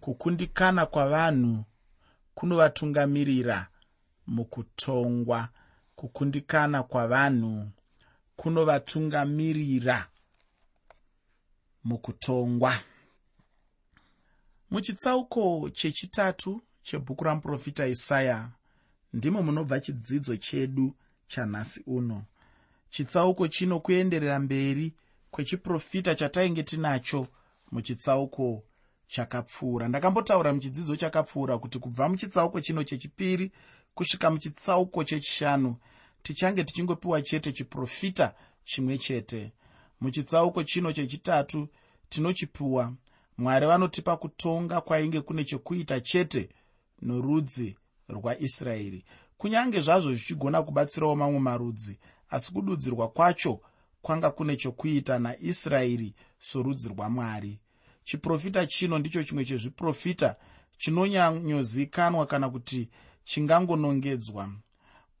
kukundikana kwavanhu kunovatungamirira mukutongwa. Kukundikana kwavanhu kunovatungamirira mukutongwa. Muchitsauko chechitatu chebhuku ramuprofita isaya ndimo munobva chidzidzo chedu chanhasi uno. Chitsauko chino kuenderera mberi kwechiprofita chatainge tinacho muchitsauko chakapfuura. Ndakambotaura muchidzidzo chakapfuura kuti kubva muchitsauko chino chechipiri kusvika muchitsauko chechishanu tichange tichingopiwa chete chiprofita chimwe chete. Muchitsauko chino chechitatu tinochipiwa. Mwari vanotipa kutonga kwainge kune chekuita chete norudzi rwaisraeri. Kunyange zvazvo zvichigona kubatsirawo mamwe marudzi asi kududzirwa kwacho kwanga kune chokuita naisraeri sorudzi rwamwari chiprofita chino ndicho chimwe chezviprofita chinonyanyozikanwa kana kuti chingangonongedzwa.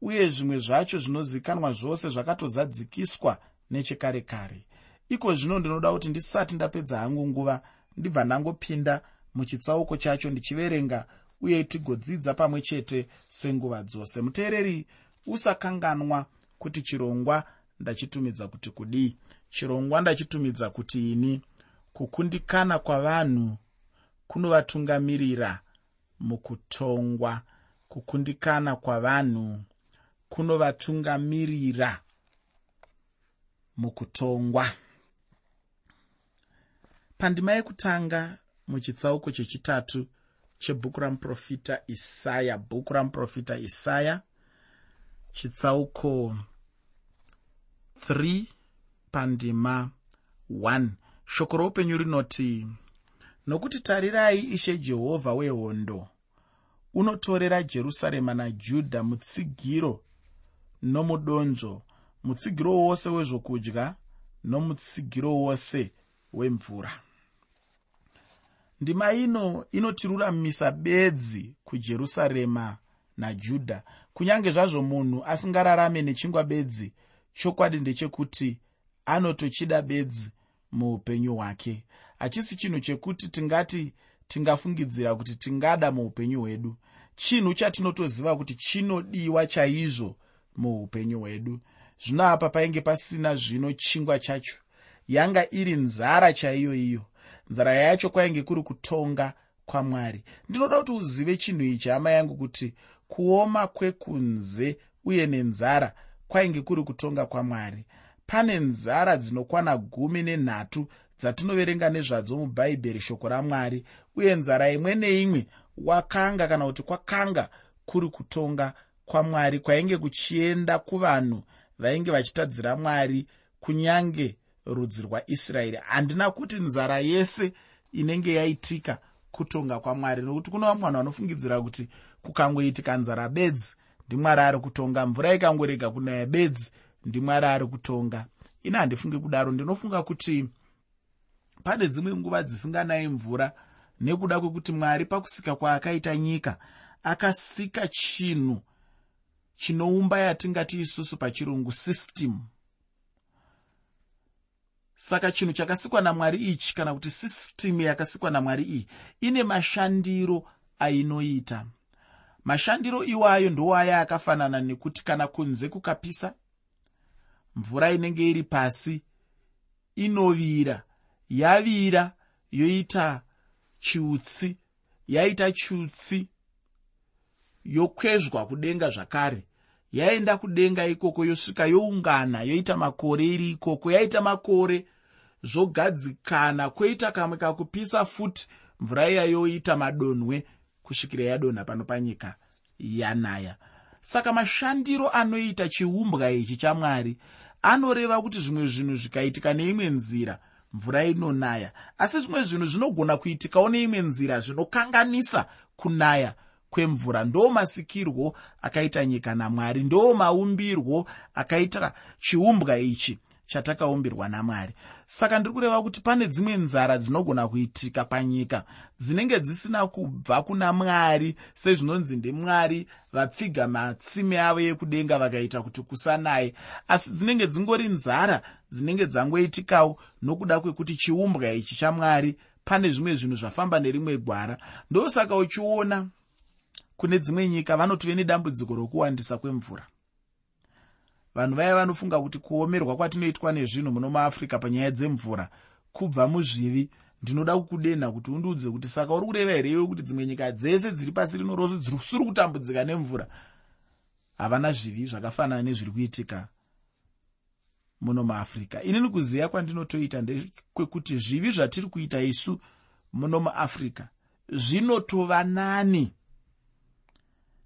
Uye zvimwe zvacho zvinozikanwa zvose zvakatozadzikiswa nechekare kare. Iko zvino ndinoda kuti ndisati ndapedza hangu nguva ndibva ndangopinda muchitsauko chacho ndichiverenga uye tigodzidza pamwe chete senguva dzose. Muteereri usakanganwa kuti chirongwa ndachitumidza kuti kudii? Chirongwa ndachitumidza kuti ini kukundikana kwavanhu kunovatungamirira mukutongwa. Kukundikana kwavanhu kunovatungamirira mukutongwa. Pandima yekutanga muchitsauko chechitatu chebhuku ramuprofita isaya bhuku ramuprofita isaya chitsauko 3 pandima 1 shoko roupenyu rinoti nokuti tarirai ishe jehovha wehondo unotorera jerusarema najudha mutsigiro nomudonzvo mutsigiro wose wezvokudya nomutsigiro wose wemvura. Ndima ino inotiruramisa bedzi kujerusarema najudha. Kunyange zvazvo munhu asingararame nechingwa bedzi chokwadi ndechekuti anotochida bedzi muupenyu hwake. Hachisi chinhu chekuti tingati tingafungidzira kuti tingada muupenyu hwedu. Chinhu chatinotoziva kuti chinodiwa chaizvo muupenyu hwedu. Zvino apa painge pasina zvino chingwa chacho yanga iri nzara chaiyo iyo. Nzara yacho kwainge kuri kutonga kwamwari. Ndinoda kuti uzive chinhu ichi hama yangu kuti kuoma kwekunze uye nenzara kwainge kuri kutonga kwamwari pane nzara dzinokwana gumi nenhatu dzatinoverenga nezvadzo mubhaibheri shoko ramwari uye nzara imwe neimwe wakanga kana kuti kwakanga kuri kutonga kwamwari kwainge kuchienda kuvanhu vainge vachitadzira mwari kunyange rudzi rwaisraeri. Handina kuti nzara yese inenge yaitika kutonga kwamwari nokuti kuno vamwe vanhu vanofungidzira kuti kukangoitika nzara bedzi ndimwari ari kutonga. Mvura ikangorega kunaya bedzi ndimwari ari kutonga. Ini handifungi kudaro ndinofunga kuti pane dzimwe nguva dzisinganayi mvura nekuda kwekuti mwari pakusika kwaakaita nyika akasika chinhu chinoumba yatingati isusu pachirungu system. Saka chinhu chakasikwa namwari ichi kana kuti system yakasikwa namwari iyi ine mashandiro ainoita. Mashandiro iwayo ndoaya akafanana nekuti kana kunze kukapisa mvura inenge iri pasi inovira. Yavira yoita chiutsi yaita chiutsi yokwezvwa kudenga zvakare. Yaenda kudenga ikoko yosvika youngana yoita makore iri ikoko. Yaita makore zvogadzikana kwoita kamwe kakupisa futi. Mvura iya yoita madonhwe kusvikira yadonha pano panyika yanaya saka mashandiro anoita chiumbwa ichi chamwari anoreva kuti zvimwe zvinhu zvikaitika neimwe nzira mvura inonaya. Asi zvimwe zvinhu zvinogona kuitikawo neimwe nzira zvinokanganisa kunaya kwemvura. Ndo masikirwo akaita nyika namwari ndo maumbirwo akaita chiumbwa ichi chatakaumbirwa namwari saka ndiri kureva kuti pane dzimwe nzara dzinogona kuitika panyika dzinenge dzisina kubva kuna mwari sezvinonzi ndimwari vapfiga matsime avo ekudenga vakaita kuti kusanaye. Asi dzinenge dzingori nzara dzinenge dzangoitikawo nokuda kwekuti chiumbwa ichi chamwari pane zvimwe zvinhu zvafamba nerimwe gwara. Ndosaka uchiona kune dzimwe nyika vanotove nedambudziko rokuwandisa kwemvura vanhu vaya vanofunga kuti kuomerwa kwatinoitwa nezvinhu muno muafrica panyaya dzemvura kubva muzvivi ndinoda kukudenha kuti undiudze kuti saka uri kureva here iwe kuti dzimwe nyika dzese dziri pasi rino rose dzisiri kutambudzika nemvura? Havana zvivi zvakafanana nezviri kuitika muno muafrica inini kuziva kwandinotoita ndekwekuti zvivi zvatiri kuita isu muno muafrica zvinotova nani.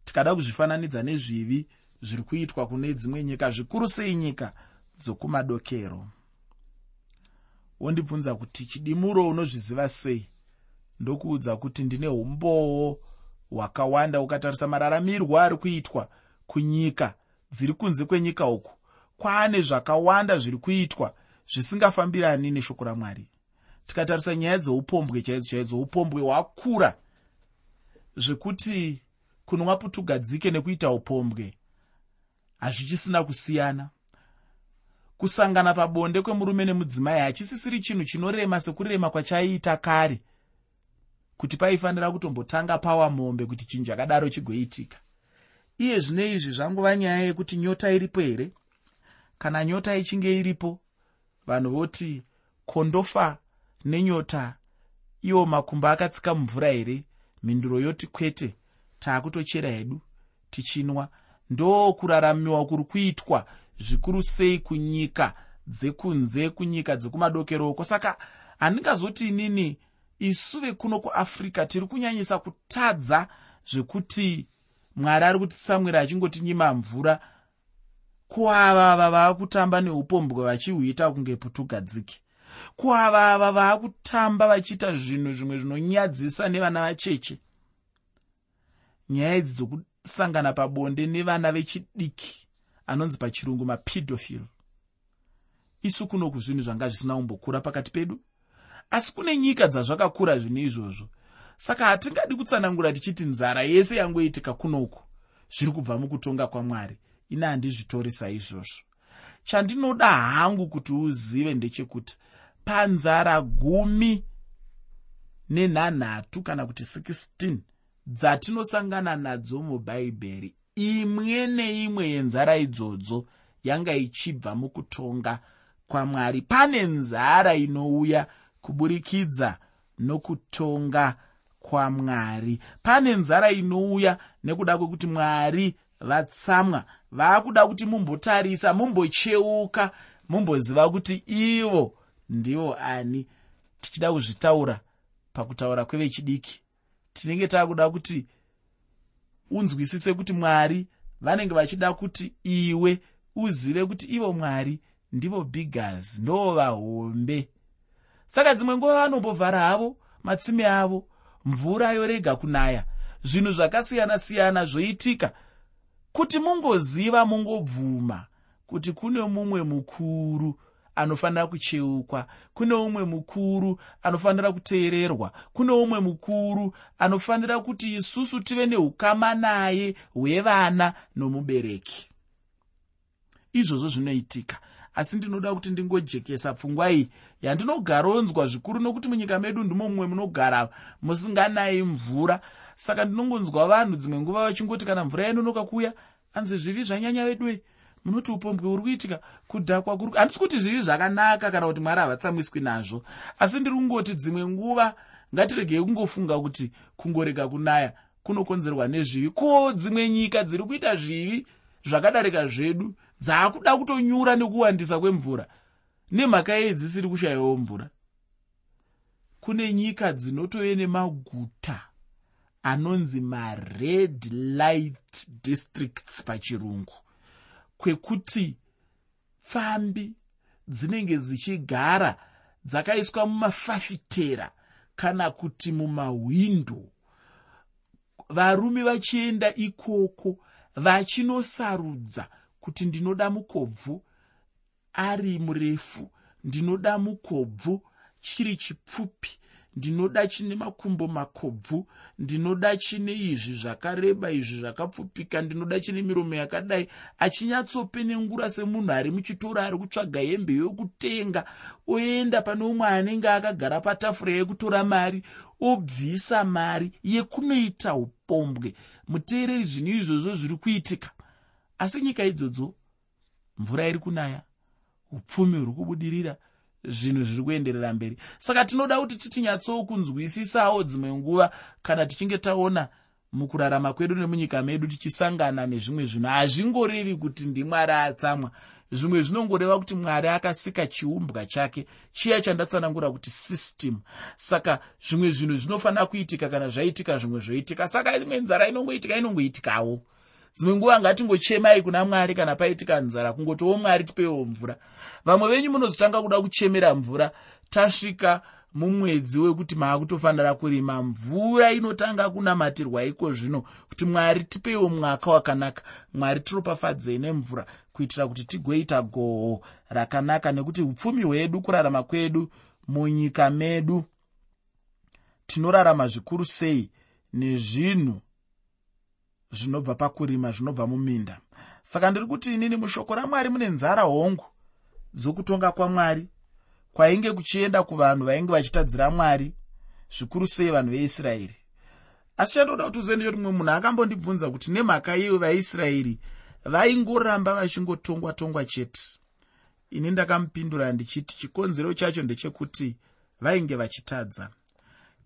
Tikada kuzvifananidza nezvivi zviri kuitwa kune dzimwe nyika zvikuru sei nyika dzokumadokero. Wondibvunza kuti chidimuro unozviziva sei? Ndokuudza kuti ndine umbowo hwakawanda ukatarisa mararamirwo ari kuitwa kunyika dziri kunze kwenyika uku. Kwaane zvakawanda zviri kuitwa zvisingafambirani neshoko ramwari. Tikatarisa nyaya dzeupombwe chaidzo chaidzo upombwe hwakura zvekuti kunwa putugadzike nekuita upombwe hazvichisina kusiyana. Kusangana pabonde kwemurume nemudzimai hachisisiri chinhu chinorema sekurema kwachaiita kare kuti paifanira kutombotanga pawa mombe kuti chinhu chakadaro chigoitika. Iye zvino izvi zvangova nyaya yekuti nyota iripo here? Kana nyota ichinge iripo vanhu voti kondofa nenyota. Iwo makumba akatsika mumvura here? Mhinduro yoti kwete taakutochera hedu tichinwa ndo kuraramiwa kuri kuitwa zvikuru sei kunyika dzekunze kunyika dzekumadokeroko. Saka handingazoti inini isu vekuno kuafrica tiri kunyanyisa kutadza zvekuti mwari ari kutitsamwira achingotinyima mvura kuavava vaakutamba neupombwe vachihuita kunge putugadziki kuavava vaakutamba vachiita zvinhu zvimwe zvinonyadzisa nevana vacheche? Nyaya idzi dzokusangana pabonde nevana vechidiki anonzi pachirungu mapidofil isu kunoku zvinhu zvanga zvisina kumbokura pakati pedu? Asi kune nyika dzazvakakura zvine izvozvo. Saka hatingadi kutsanangura tichiti nzara yese yangoitika kunoku zviri kubva mukutonga kwamwari. Ine handizvitori saizvozvo. Chandinoda hangu kuti uzive ndechekuti panzara gumi nenhanhatu kana kuti 16 dzatinosangana nadzo mubhaibheri imwe neimwe yenzara idzodzo yanga ichibva mukutonga kwamwari. Pane nzara inouya kuburikidza nokutonga kwamwari. Pane nzara inouya nekuda kwekuti mwari vatsamwa vaakuda kuti mumbotarisa mumbocheuka mumboziva kuti ivo ndivo ani tichida kuzvitaura pakutaura kwevechidiki tinenge taakuda kuti unzwisise kuti mwari vanenge vachida kuti iwe uzive kuti ivo mwari ndivo bigas ndo vahombe. Saka dzimwe nguva vanombovhara havo matsime avo mvura yorega kunaya. Zvinhu zvakasiyana-siyana zvoitika kuti mungoziva mungobvuma kuti kune mumwe mukuru anofanira kucheukwa. Kune umwe mukuru anofanira kuteererwa. Kune umwe mukuru anofanira kuti isusu tive neukama naye hwevana nomubereki. Izvozvo zvinoitika. Asi ndinoda kuti ndingojekesa pfungwa iyi. Yandinogaronzwa zvikuru nokuti munyika medu ndimo mumwe munogara musinganayi mvura. Saka ndinongonzwa vanhu dzimwe nguva vachingoti kana mvura yanonoka kuuya anzi zvivi zvanyanya vedue munoti upombwe uri kuitika kudhakwa kuri handisi kuti zvivi zvakanaka kana kuti mwari havatsamwiswi nazvo. Asi ndiri kungoti dzimwe nguva ngatiregei kungofunga kuti kungorega kunaya kunokonzerwa nezvivi. Ko dzimwe nyika dziri kuita zvivi zvakadarika zvedu? Dzaakuda kutonyura nekuwandisa kwemvura? Nemhaka yei dzisiri kushayiwawo mvura? Kune nyika dzinotove nemaguta anonzi mared light districts pachirungu kwekuti pfambi dzinenge dzichigara dzakaiswa mumafafitera kana kuti mumahwindo. Varume vachienda ikoko vachinosarudza kuti ndinoda mukobvu. Ari murefu ndinoda mukobvu chiri chipfupi ndinoda chine makumbo makobvu ndinoda chine izvi zvakareba izvi zvakapfupika ndinoda chine miromo yakadai. Achinyatsopenengura semunhu ari muchitoro ari kutsvaga hembe yokutenga oenda pane umwe anenge akagara patafura yekutora mari obvisa mari yekunoita upombwe. Muteereri zvinhu izvozvo zviri kuitika. Asi nyika idzodzo mvura iri kunaya upfumi huri kubudirira zvinhu zviri kuenderera mberi. Saka tinoda kuti titinyatsokunzwisisawo dzimwe nguva kana tichinge taona mukurarama kwedu nemunyika medu tichisangana nezvimwe zvinhu. Hazvingorevi kuti ndimwari atsamwa. Zvimwe zvinongoreva kuti mwari akasika chiumbwa chake chiya chandatsanangura kuti system. Saka zvimwe zvinhu zvinofanira kuitika kana zvaitika zvimwe zvoitika. Saka imwe nzara inongoitika inongoitikawo dzimwe nguva ngatingochemai kuna mwari kana paitika nzara kungotiwo mwari tipeiwo mvura. Vamwe venyu munozotanga kuda kuchemera mvura tasvika mumwedzi wekuti maakutofanira kurima. Mvura inotanga kunamatirwa iko zvino kuti mwari tipeiwo mwaka wakanaka. Mwari tiropafadzei nemvura kuitira kuti tigoita goho rakanaka nekuti upfumi hwedu kurarama kwedu munyika medu tinorarama zvikuru sei nezvinhu zvinobva pakurima zvinobva muminda. Saka ndiri kuti inini mushoko ramwari mune nzara hongu dzokutonga kwamwari kwainge kuchienda kuvanhu vainge vachitadzira mwari zvikuru sei vanhu veisraeri. Asi chandoda kuti uzende rimwe munhu akambondibvunza kuti nemhaka iyo vaisraeri vaingoramba vachingotongwa tongwa chete. Ini ndakamupindura ndichiti chikonzero chacho ndechekuti vainge vachitadza.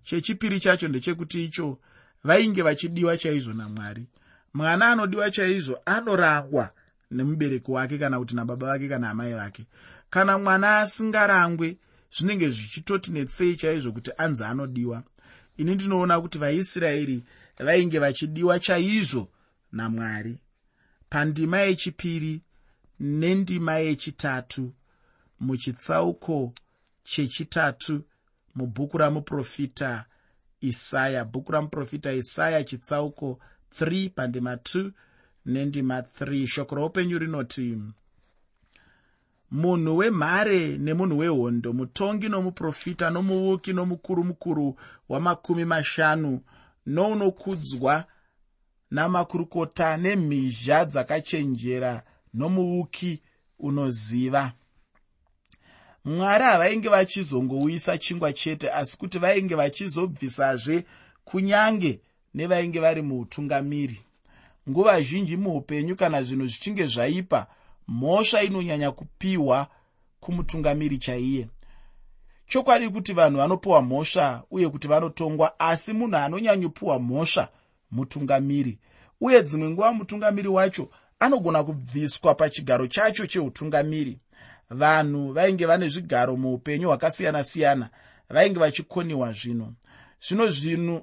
Chechipiri chacho ndechekuti icho vainge vachidiwa chaizvo namwari mwana anodiwa chaizvo anorangwa nemubereki wake kana kuti nababa vake kana amai vake. Kana mwana asingarangwe zvinenge zvichitoti netsei chaizvo kuti anzi anodiwa. Ini ndinoona kuti vaisraeri vainge vachidiwa chaizvo namwari. Pandima yechipiri nendima yechitatu muchitsauko chechitatu mubhuku ramuprofita isaya. Bhuku ramuprofita isaya chitsauko 3 pandima 2 nendima 3 shoko roupenyu rinoti munhu wemhare nemunhu wehondo mutongi nomuprofita nomuvuki nomukuru mukuru wamakumi mashanu nounokudzwa namakurukota nemhizha dzakachenjera nomuvuki unoziva. Mwari havainge vachizongouyisa chingwa chete asi kuti vainge vachizobvisazve kunyange nevainge vari muutungamiri. Nguva zhinji muupenyu kana zvinhu zvichinge zvaipa mhosva inonyanya kupiwa kumutungamiri chaiye. Chokwadi kuti vanhu vanopiwa mhosva uye kuti vanotongwa asi munhu anonyanyopiwa mhosva mutungamiri. Uye dzimwe nguva mutungamiri wacho anogona kubviswa pachigaro chacho cheutungamiri. Vanhu vainge vane zvigaro muupenyu hwakasiyana-siyana vainge vachikoniwa zvino. Zvino zvinhu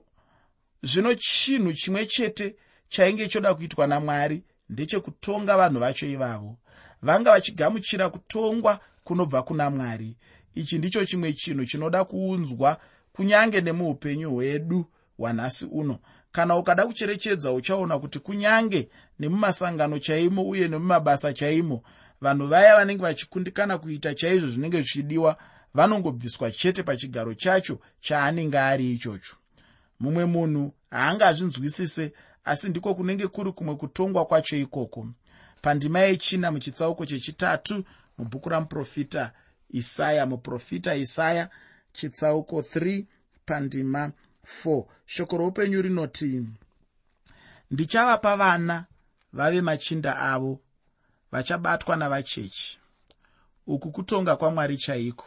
zvino chinhu chimwe chete chainge choda kuitwa namwari ndechekutonga vanhu vacho ivavo. Vanga vachigamuchira kutongwa kunobva kuna mwari. Ichi ndicho chimwe chinhu chinoda kuunzwa kunyange nemuupenyu hwedu hwanhasi uno. Kana ukada kucherechedza uchaona kuti kunyange nemumasangano chaimo uye nemumabasa chaimo vanhu vaya vanenge vachikundikana kuita chaizvo zvinenge zvichidiwa vanongobviswa chete pachigaro chacho chaanenge ari ichocho mumwe munhu haangazvinzwisise asi ndiko kunenge kuri kumwe kutongwa kwacho ikoko. Pandima yechina muchitsauko chechitatu mubhuku ramuprofita isaya muprofita isaya chitsauko 3 pandima 4 shoko roupenyu rinoti ndichavapa vana vave machinda avo vachabatwa navachechi. Uku kutonga kwamwari chaiko?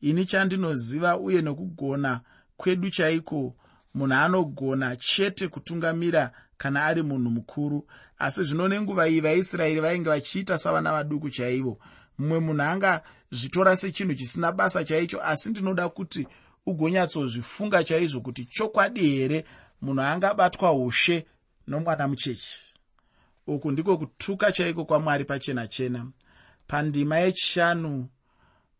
Ini chandinoziva uye nokugona kwedu chaiko munhu anogona chete kutungamira kana ari munhu mukuru. Asi zvino nenguva iyi vaisraeri vainge vachiita savana vaduku chaivo. Mumwe munhu angazvitora sechinhu chisina basa chaicho asi ndinoda kuti ugonyatsozifunga chaizvo kuti chokwadi here munhu angabatwa ushe nomwana muchechi. Uku ndiko kutuka chaiko kwamwari pachena chena. Pandima yechishanu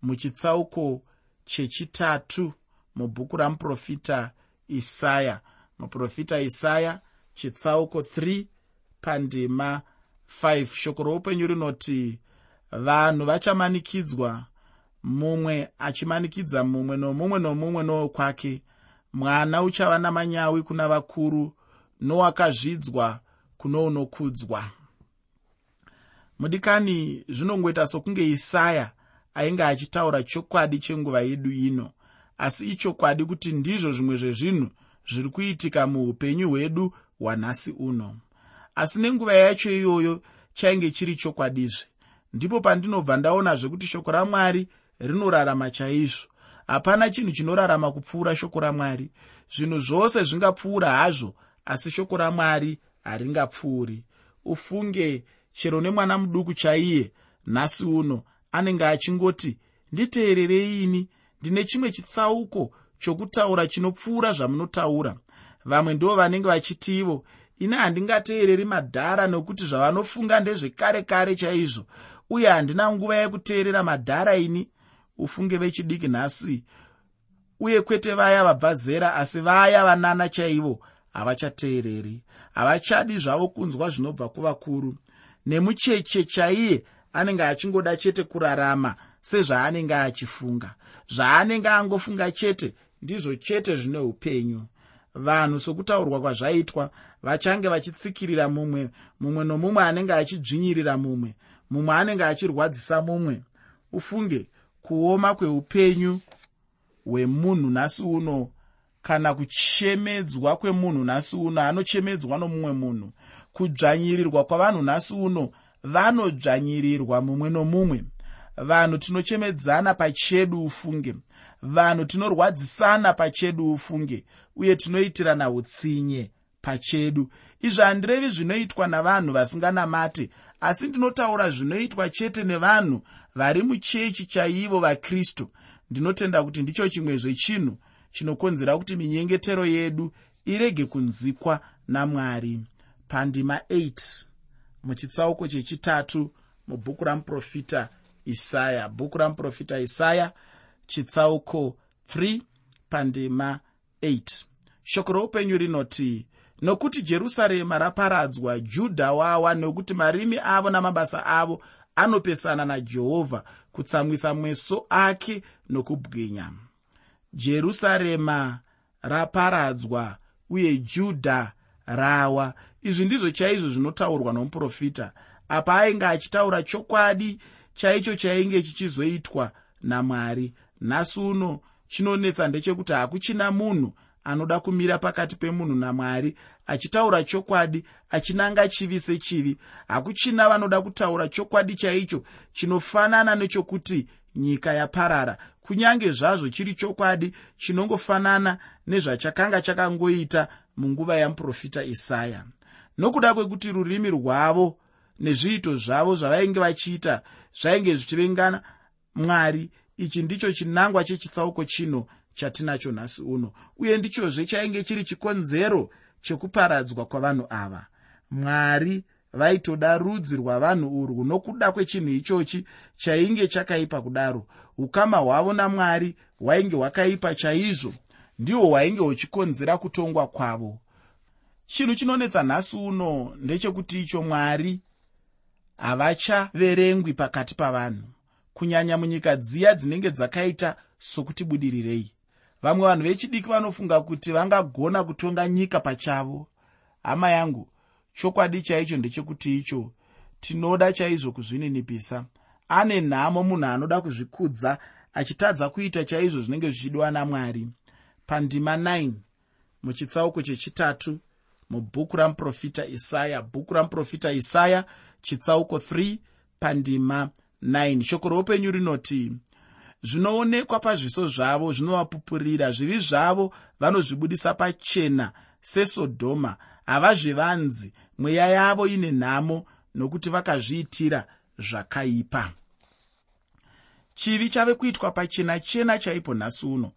muchitsauko chechitatu mubhuku ramuprofita isaya muprofita isaya chitsauko 3 pandima 5 shoko roupenyu rinoti vanhu vachamanikidzwa mumwe achimanikidza mumwe nomumwe nomumwe nowokwake mwana uchava namanyawi kuna vakuru nowakazvidzwa kuno unokudzwa. Mudikani zvinongoita sokunge isaya ainge achitaura chokwadi chenguva yedu ino asi ichokwadi kuti ndizvo zvimwe zvezvinhu zviri kuitika muupenyu hwedu hwanhasi uno. Asi nenguva yacho iyoyo chainge chiri chokwadizve ndipo pandinobva ndaonazve kuti shoko ramwari rinorarama chaizvo. Hapana chinhu chinorarama kupfuura shoko ramwari. Zvinhu zvose zvingapfuura hazvo asi shoko ramwari haringapfuuri. Ufunge chero nemwana muduku chaiye nhasi uno anenge achingoti nditeererei ini ndine chimwe chitsauko chokutaura chinopfuura zvamunotaura. Vamwe ndo vanenge vachitivo ini handingateereri madhara nokuti zvavanofunga ndezvekare kare chaizvo uye handina nguva yekuteerera madhara ini? Ufunge vechidiki nhasi. Uye kwete vaya vabva zera asi vaya vanana chaivo havachateereri. Havachadi zvavo kunzwa zvinobva kuvakuru. Nemucheche chaiye anenge achingoda chete kurarama sezvaanenge achifunga zvaanenge angofunga chete ndizvo chete zvine upenyu. Vanhu sokutaurwa kwazvaitwa vachange vachitsikirira mumwe mumwe nomumwe anenge achidzvinyirira mumwe mumwe anenge achirwadzisa mumwe. Ufunge kuoma kweupenyu hwemunhu nhasi uno kana kuchemedzwa kwemunhu nhasi uno anochemedzwa nomumwe munhu. Kudzvanyirirwa kwavanhu nhasi uno vanodzvanyirirwa mumwe nomumwe vanhu tinochemedzana pachedu ufunge. Vanhu tinorwadzisana pachedu ufunge uye tinoitirana utsinye pachedu. Izvi handirevi zvinoitwa navanhu vasinganamate asi ndinotaura zvinoitwa chete nevanhu vari muchechi chaivo vakristu. Ndinotenda kuti ndicho chimwe zvechinhu chinokonzera kuti minyengetero yedu irege kunzikwa namwari. Pandima 8 muchitsauko chechitatu mubhuku ramuprofita isaya bhuku ramuprofita isaya chitsauko 3 pandima 8 shoko roupenyu rinoti nokuti jerusarema raparadzwa judha wawa nokuti marimi avo namabasa avo anopesana najehovha kutsamwisa meso ake nokubwinya. Jerusarema raparadzwa uye judha rawa. Izvi ndizvo chaizvo zvinotaurwa nomuprofita. Apa ainge achitaura chokwadi chaicho chainge chichizoitwa namwari. Nhasi uno chinonetsa ndechekuti hakuchina munhu anoda kumira pakati pemunhu namwari achitaura chokwadi achinanga chivi sechivi. Hakuchina vanoda kutaura chokwadi chaicho chinofanana nechokuti nyika yaparara. Kunyange zvazvo chiri chokwadi chinongofanana nezvachakanga chakangoita munguva yamuprofita isaya. Nokuda kwekuti rurimi rwavo nezviito zvavo zvavainge vachiita zvainge zvichivengana. Mwari ichi ndicho chinangwa chechitsauko chino chatinacho nhasi uno uye ndichozve chainge chiri chikonzero chekuparadzwa kwavanhu ava. Mwari vaitoda rudzi rwavanhu urwu nokuda kwechinhu ichochi chainge chakaipa kudaro. Ukama hwavo namwari hwainge hwakaipa chaizvo ndihwo hwainge huchikonzera kutongwa kwavo. Chinhu chinonetsa nhasi uno ndechekuti icho mwari havachaverengwi pakati pavanhu kunyanya munyika dziya dzinenge dzakaita sokuti budirirei vamwe vanhu vechidiki vanofunga kuti vangagona kutonga nyika pachavo. Hama yangu chokwadi chaicho ndechekuti icho tinoda chaizvo kuzvininipisa. Ane nhamo munhu anoda kuzvikudza achitadza kuita chaizvo zvinenge zvichidiwa namwari. Pandima 9 muchitsauko chechitatu mubhuku ramuprofita isaya bhuku ramuprofita isaya chitsauko 3 pandima 9 shoko roupenyu rinoti zvinoonekwa pazviso zvavo zvinovapupurira zvivi zvavo vanozvibudisa pachena sesodhoma. Havazvivanzi mweya yavo ine nhamo nokuti vakazviitira zvakaipa. Chivi chave kuitwa pachena chena chaipo nhasi uno.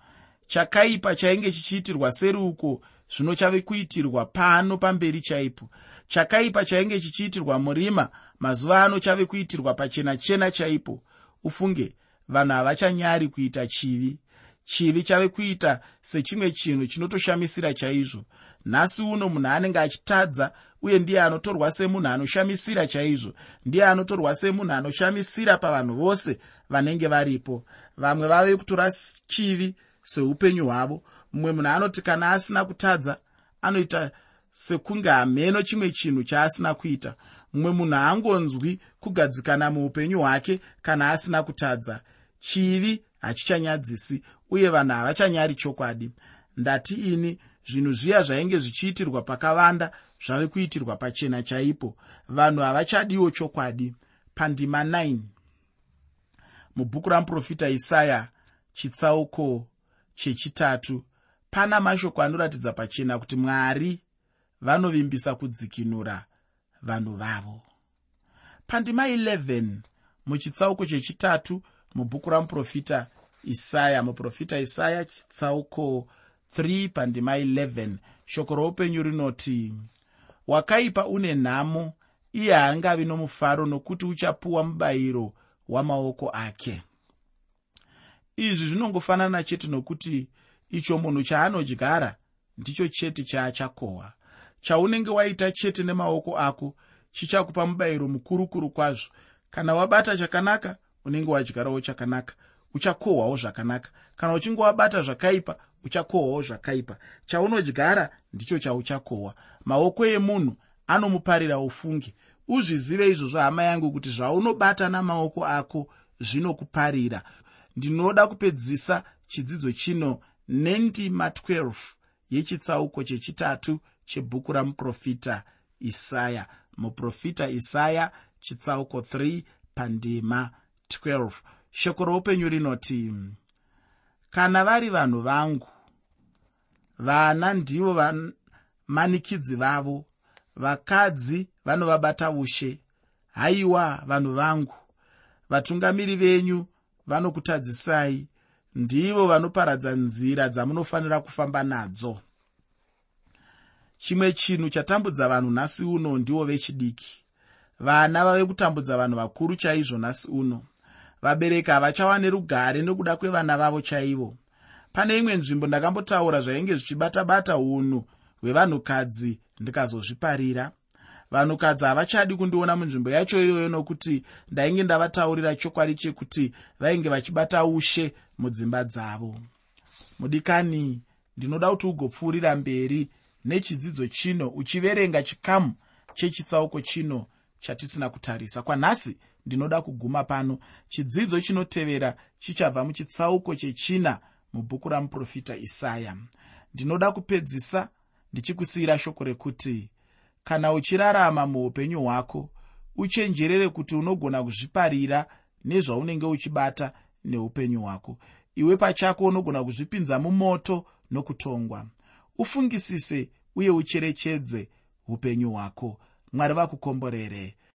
Chakaipa chainge chichiitirwa seruko zvino chave kuitirwa pano pamberi chaipo. Chakaipa chainge chichiitirwa murima mazuva ano chave kuitirwa pachena chena chaipo. Ufunge vanhu havachanyari kuita chivi. Chivi chave kuita sechimwe chinhu chinotoshamisira chaizvo. Nhasi uno munhu anenge achitadza uye ndiye anotorwa semunhu anoshamisira chaizvo. Ndiye anotorwa semunhu anoshamisira pavanhu vose vanenge varipo. Vamwe vave kutora chivi seupenyu hwavo mumwe munhu anoti kana asina kutadza anoita sekunge hameno chimwe chinhu chaasina kuita. Mumwe munhu haangonzwi kugadzikana muupenyu hwake kana asina kutadza. Chivi hachichanyadzisi uye vanhu havachanyari chokwadi. Ndati ini zvinhu zviya zvainge zvichiitirwa pakavanda zvave kuitirwa pachena chaipo. Vanhu havachadiwo chokwadi. Pandima 9 mubhuku ramuprofita isaya chitsauko chechitatu pana mashoko anoratidza pachena kuti mwari vanovimbisa kudzikinura vanhu vavo. Pandima 11 muchitsauko chechitatu mubhuku ramuprofita isaya muprofita isaya chitsauko 3 pandima 11 shoko roupenyu rinoti wakaipa une nhamo iye haangavi nomufaro nokuti uchapuwa mubayiro wamaoko ake. Izvi zvinongofanana chete nokuti icho munhu chaanodyara ndicho chete chaachakohwa chaunenge waita chete nemaoko ako chichakupa mubayiro mukurukuru kwazvo. Kana wabata chakanaka unenge wadyarawo chakanaka uchakohwawo zvakanaka. Kana uchinge wabata zvakaipa uchakohwawo zvakaipa. Chaunodyara ndicho chauchakohwa. Maoko emunhu anomuparira ufungi. Uzvizive izvozvo hama yangu kuti zvaunobata namaoko ako zvinokuparira. Ndinoda kupedzisa chidzidzo chino nendima 12 yechitsauko chechitatu chebhuku ramuprofita isaya. Muprofita isaya chitsauko 3 pandima 12 shoko roupenyu rinoti kana vari vanhu vangu vana ndivo vamanikidzi vavo. Vakadzi vanovabata ushe. Haiwa vanhu vangu vatungamiri venyu vanokutadzisai ndivo vanoparadza nzira dzamunofanira kufamba nadzo. Chimwe chinhu chatambudza vanhu nhasi uno ndivo vechidiki. Vana vave kutambudza vanhu vakuru chaizvo nhasi uno. Vabereki havachawani rugare nekuda kwevana vavo chaivo. Pane imwe nzvimbo ndakambotaura zvainge zvichibata-bata unhu hwevanhukadzi ndikazozviparira vanhukadzi havachadi kundiona munzvimbo yacho iyoyo nokuti ndainge ndavataurira chokwadi chekuti vainge vachibata ushe mudzimba dzavo. Mudikani ndinoda kuti ugopfuurira mberi nechidzidzo chino uchiverenga chikamu chechitsauko chino chatisina kutarisa. Kwanhasi ndinoda kuguma pano. Chidzidzo chinotevera chichabva muchitsauko chechina mubhuku ramuprofita isaya. Ndinoda kupedzisa ndichikusiyira shoko rekuti kana uchirarama muupenyu hwako uchenjerere kuti unogona kuzviparira nezvaunenge uchibata neupenyu hwako. Iwe pachako unogona kuzvipinza mumoto nokutongwa. Ufungisise uye ucherechedze upenyu hwako. Mwari vakukomborere